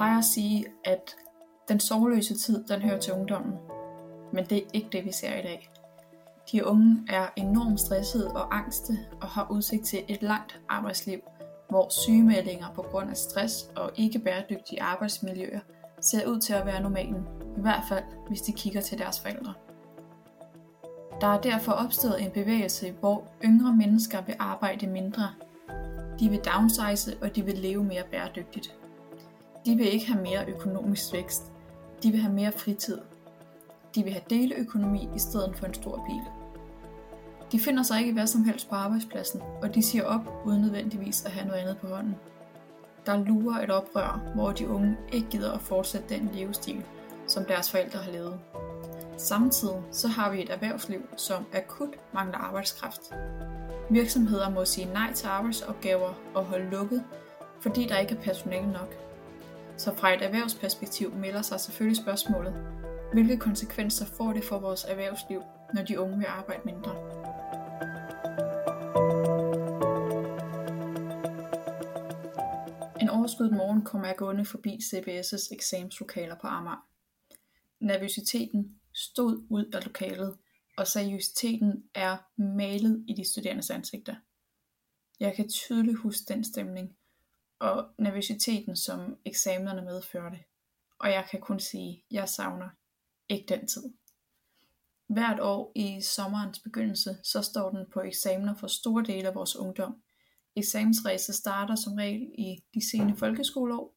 plejer at sige, at den sorgløse tid, den hører til ungdommen. Men det er ikke det, vi ser i dag. De unge er enormt stressede og angste og har udsigt til et langt arbejdsliv, hvor sygemeldinger på grund af stress og ikke bæredygtige arbejdsmiljøer ser ud til at være normalen, i hvert fald hvis de kigger til deres forældre. Der er derfor opstået en bevægelse, hvor yngre mennesker vil arbejde mindre. De vil downsize, og de vil leve mere bæredygtigt. De vil ikke have mere økonomisk vækst. De vil have mere fritid. De vil have deleøkonomi i stedet for en stor bil. De finder sig ikke hvad som helst på arbejdspladsen, og de siger op uden nødvendigvis at have noget andet på hånden. Der lurer et oprør, hvor de unge ikke gider at fortsætte den levestil, som deres forældre har levet. Samtidig så har vi et erhvervsliv, som akut mangler arbejdskraft. Virksomheder må sige nej til arbejdsopgaver og holde lukket, fordi der ikke er personale nok. Så fra et erhvervsperspektiv melder sig selvfølgelig spørgsmålet, hvilke konsekvenser får det for vores erhvervsliv, når de unge vil arbejde mindre? En overskyet morgen kommer jeg gående forbi CBS' eksamenslokaler på Amager. Nervøsiteten stod ud af lokalet, og seriøsiteten er malet i de studerendes ansigter. Jeg kan tydeligt huske den stemning, og nervøsiteten, som eksamenerne medførte. Og jeg kan kun sige, at jeg savner ikke den tid. Hvert år i sommerens begyndelse, så står den på eksamener for store dele af vores ungdom. Eksamensræset starter som regel i de sene folkeskoleår,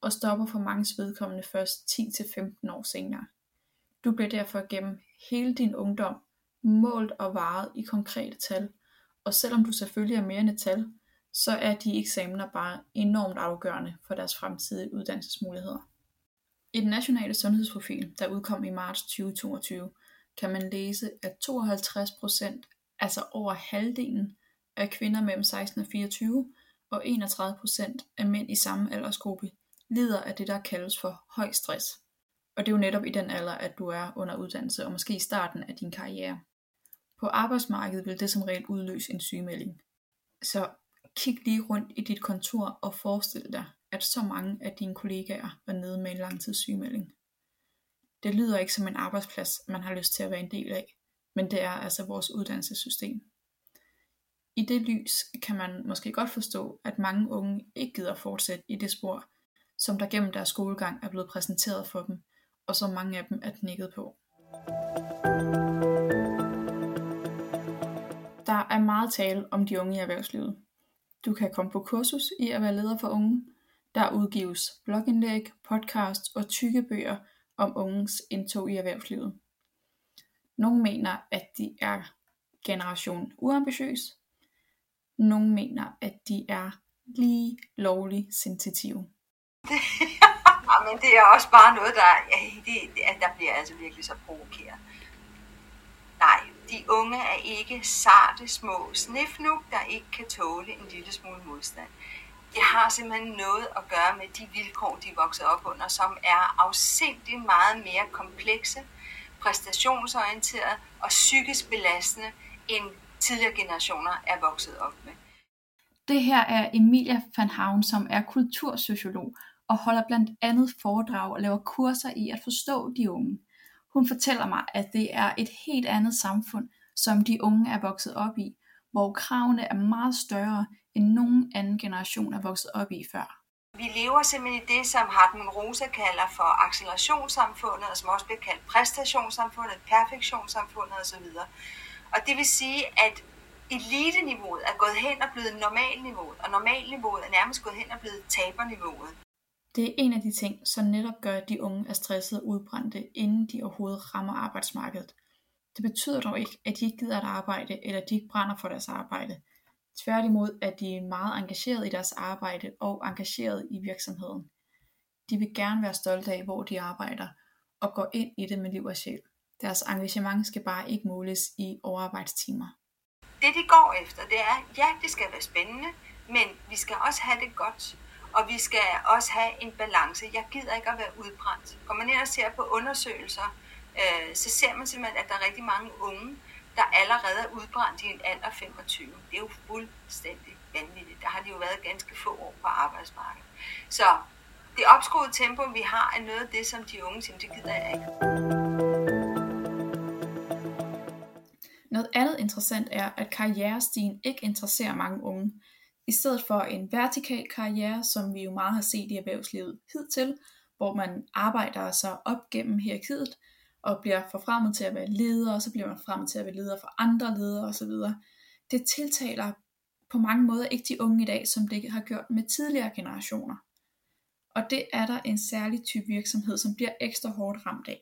og stopper for mange vedkommende først 10-15 år senere. Du bliver derfor gennem hele din ungdom målt og varet i konkrete tal, og selvom du selvfølgelig er mere end et tal, så er de eksamener bare enormt afgørende for deres fremtidige uddannelsesmuligheder. I den nationale sundhedsprofil, der udkom i marts 2022, kan man læse, at 52%, altså over halvdelen af kvinder mellem 16 og 24, og 31% af mænd i samme aldersgruppe, lider af det, der kaldes for høj stress. Og det er jo netop i den alder, at du er under uddannelse, og måske i starten af din karriere. På arbejdsmarkedet vil det som regel udløse en sygemelding. Så kig lige rundt i dit kontor og forestil dig, at så mange af dine kollegaer var nede med en langtidssygemelding. Det lyder ikke som en arbejdsplads, man har lyst til at være en del af, men det er altså vores uddannelsessystem. I det lys kan man måske godt forstå, at mange unge ikke gider fortsætte i det spor, som der gennem deres skolegang er blevet præsenteret for dem, og som mange af dem er knækket på. Der er meget tale om de unge i erhvervslivet. Du kan komme på kursus i at være leder for unge. Der udgives blogindlæg, podcast og tykke bøger om unges indtog i erhvervslivet. Nogle mener, at de er generation uambitiøs. Nogle mener, at de er lige lovlig sensitive. men det er også bare noget, der, det, der bliver altså virkelig så provokeret. De unge er ikke sarte små snifnuk, der ikke kan tåle en lille smule modstand. Det har simpelthen noget at gøre med de vilkår, de vokser op under, som er afsindig meget mere komplekse, præstationsorienterede og psykisk belastende, end tidligere generationer er vokset op med. Det her er Emilia van Havn, som er kultursociolog og holder blandt andet foredrag og laver kurser i at forstå de unge. Hun fortæller mig, at det er et helt andet samfund, som de unge er vokset op i, hvor kravene er meget større, end nogen anden generation er vokset op i før. Vi lever simpelthen i det, som Hartmann Rosa kalder for accelerationssamfundet, og som også bliver kaldt præstationssamfundet, perfektionssamfundet osv. Og det vil sige, at eliteniveauet er gået hen og blevet normalniveauet, og normalniveauet er nærmest gået hen og blevet taberniveauet. Det er en af de ting, som netop gør, at de unge er stressede og udbrændte, inden de overhovedet rammer arbejdsmarkedet. Det betyder dog ikke, at de ikke gider at arbejde, eller at de ikke brænder for deres arbejde. Tværtimod er de meget engageret i deres arbejde og engageret i virksomheden. De vil gerne være stolte af, hvor de arbejder, og gå ind i det med liv og sjæl. Deres engagement skal bare ikke måles i overarbejdstimer. Det de går efter, det er, ja, det skal være spændende, men vi skal også have det godt. Og vi skal også have en balance. Jeg gider ikke at være udbrændt. Går man ind og ser på undersøgelser, øh, så ser man simpelthen, at der er rigtig mange unge, der allerede er udbrændt i en alder 25. Det er jo fuldstændig vanvittigt. Der har de jo været ganske få år på arbejdsmarkedet. Så det opskruede tempo, vi har, er noget af det, som de unge siger, det gider jeg ikke. Noget andet interessant er, at karrierestigen ikke interesserer mange unge. I stedet for en vertikal karriere, som vi jo meget har set i erhvervslivet hidtil, hvor man arbejder sig op gennem hierarkiet og bliver forfremmet til at være leder, og så bliver man forfremmet til at være leder for andre ledere osv. Det tiltaler på mange måder ikke de unge i dag, som det har gjort med tidligere generationer. Og det er der en særlig type virksomhed, som bliver ekstra hårdt ramt af.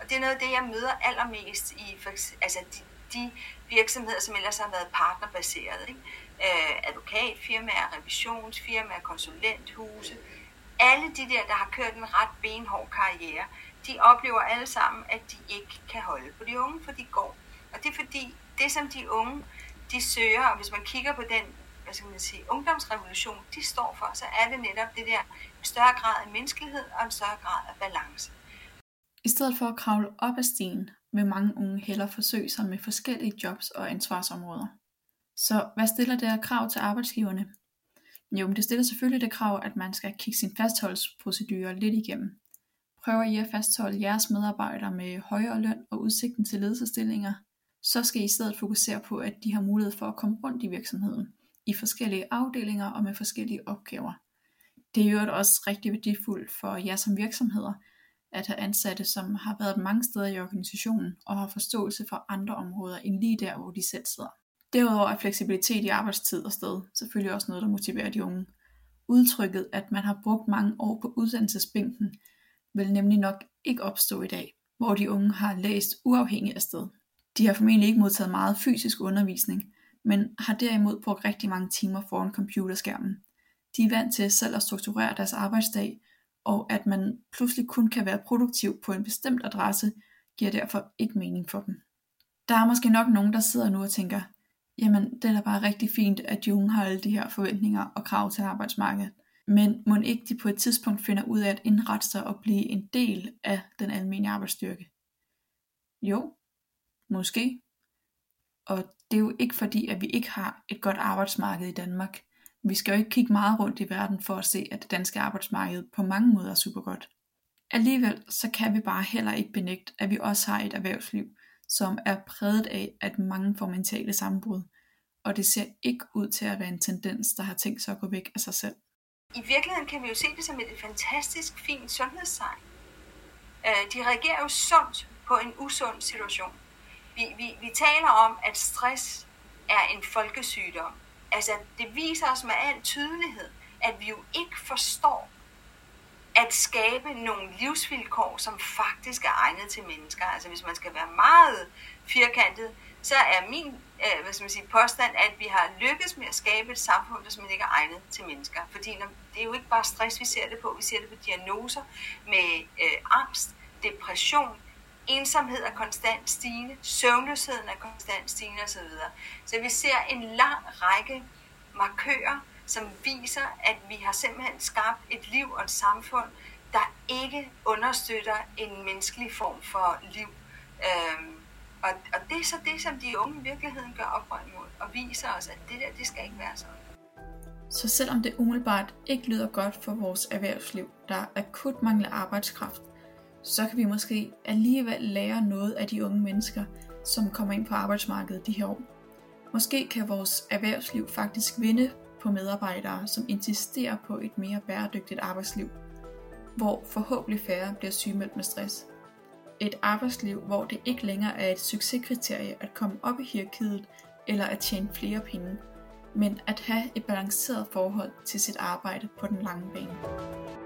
Og det er noget af det, jeg møder allermest i for, altså de, de virksomheder, som ellers har været partnerbaseret. Ikke? Øh, advokatfirmaer, revisionsfirmaer, konsulenthuse. Alle de der, der har kørt en ret benhård karriere, de oplever alle sammen, at de ikke kan holde på de unge, for de går. Og det er fordi, det som de unge, de søger, og hvis man kigger på den hvad skal man sige, ungdomsrevolution, de står for, så er det netop det der en større grad af menneskelighed og en større grad af balance. I stedet for at kravle op ad stigen, vil mange unge hellere forsøge sig med forskellige jobs og ansvarsområder. Så hvad stiller det her krav til arbejdsgiverne? Jo, men det stiller selvfølgelig det krav, at man skal kigge sin fastholdelsesprocedurer lidt igennem. Prøver I at fastholde jeres medarbejdere med højere løn og udsigten til ledelsestillinger, så skal I i stedet fokusere på, at de har mulighed for at komme rundt i virksomheden, i forskellige afdelinger og med forskellige opgaver. Det er jo også rigtig værdifuldt for jer som virksomheder, at have ansatte, som har været mange steder i organisationen og har forståelse for andre områder end lige der, hvor de selv sidder. Derudover er fleksibilitet i arbejdstid og sted selvfølgelig også noget, der motiverer de unge. Udtrykket, at man har brugt mange år på uddannelsesbænken, vil nemlig nok ikke opstå i dag, hvor de unge har læst uafhængigt af sted. De har formentlig ikke modtaget meget fysisk undervisning, men har derimod brugt rigtig mange timer foran computerskærmen. De er vant til selv at strukturere deres arbejdsdag, og at man pludselig kun kan være produktiv på en bestemt adresse, giver derfor ikke mening for dem. Der er måske nok nogen, der sidder nu og tænker, jamen det er da bare rigtig fint, at de unge har alle de her forventninger og krav til arbejdsmarkedet. Men må ikke de på et tidspunkt finder ud af at indrette sig og blive en del af den almindelige arbejdsstyrke? Jo, måske. Og det er jo ikke fordi, at vi ikke har et godt arbejdsmarked i Danmark. Vi skal jo ikke kigge meget rundt i verden for at se, at det danske arbejdsmarked på mange måder er super godt. Alligevel så kan vi bare heller ikke benægte, at vi også har et erhvervsliv, som er præget af, at mange får mentale sammenbrud, og det ser ikke ud til at være en tendens, der har tænkt sig at gå væk af sig selv. I virkeligheden kan vi jo se det som et fantastisk fint sundhedstegn. Øh, de reagerer jo sundt på en usund situation. Vi, vi, vi taler om, at stress er en folkesygdom. Altså, det viser os med al tydelighed, at vi jo ikke forstår at skabe nogle livsvilkår, som faktisk er egnet til mennesker. Altså, hvis man skal være meget firkantet, så er min øh, hvad skal man sige, påstand, at vi har lykkes med at skabe et samfund, der simpelthen ikke er egnet til mennesker. Fordi når, det er jo ikke bare stress, vi ser det på. Vi ser det på diagnoser med øh, angst, depression, ensomhed er konstant stigende, søvnløsheden er konstant stigende osv. Så vi ser en lang række markører, som viser, at vi har simpelthen skabt et liv og et samfund, der ikke understøtter en menneskelig form for liv. Øhm, og, og det er så det, som de unge i virkeligheden gør oprør imod, og viser os, at det der, det skal ikke være sådan. Så selvom det umiddelbart ikke lyder godt for vores erhvervsliv, der akut mangler arbejdskraft, så kan vi måske alligevel lære noget af de unge mennesker, som kommer ind på arbejdsmarkedet de her år. Måske kan vores erhvervsliv faktisk vinde på medarbejdere, som insisterer på et mere bæredygtigt arbejdsliv, hvor forhåbentlig færre bliver sygemeldt med stress. Et arbejdsliv, hvor det ikke længere er et succeskriterie at komme op i hierarkiet eller at tjene flere penge, men at have et balanceret forhold til sit arbejde på den lange bane.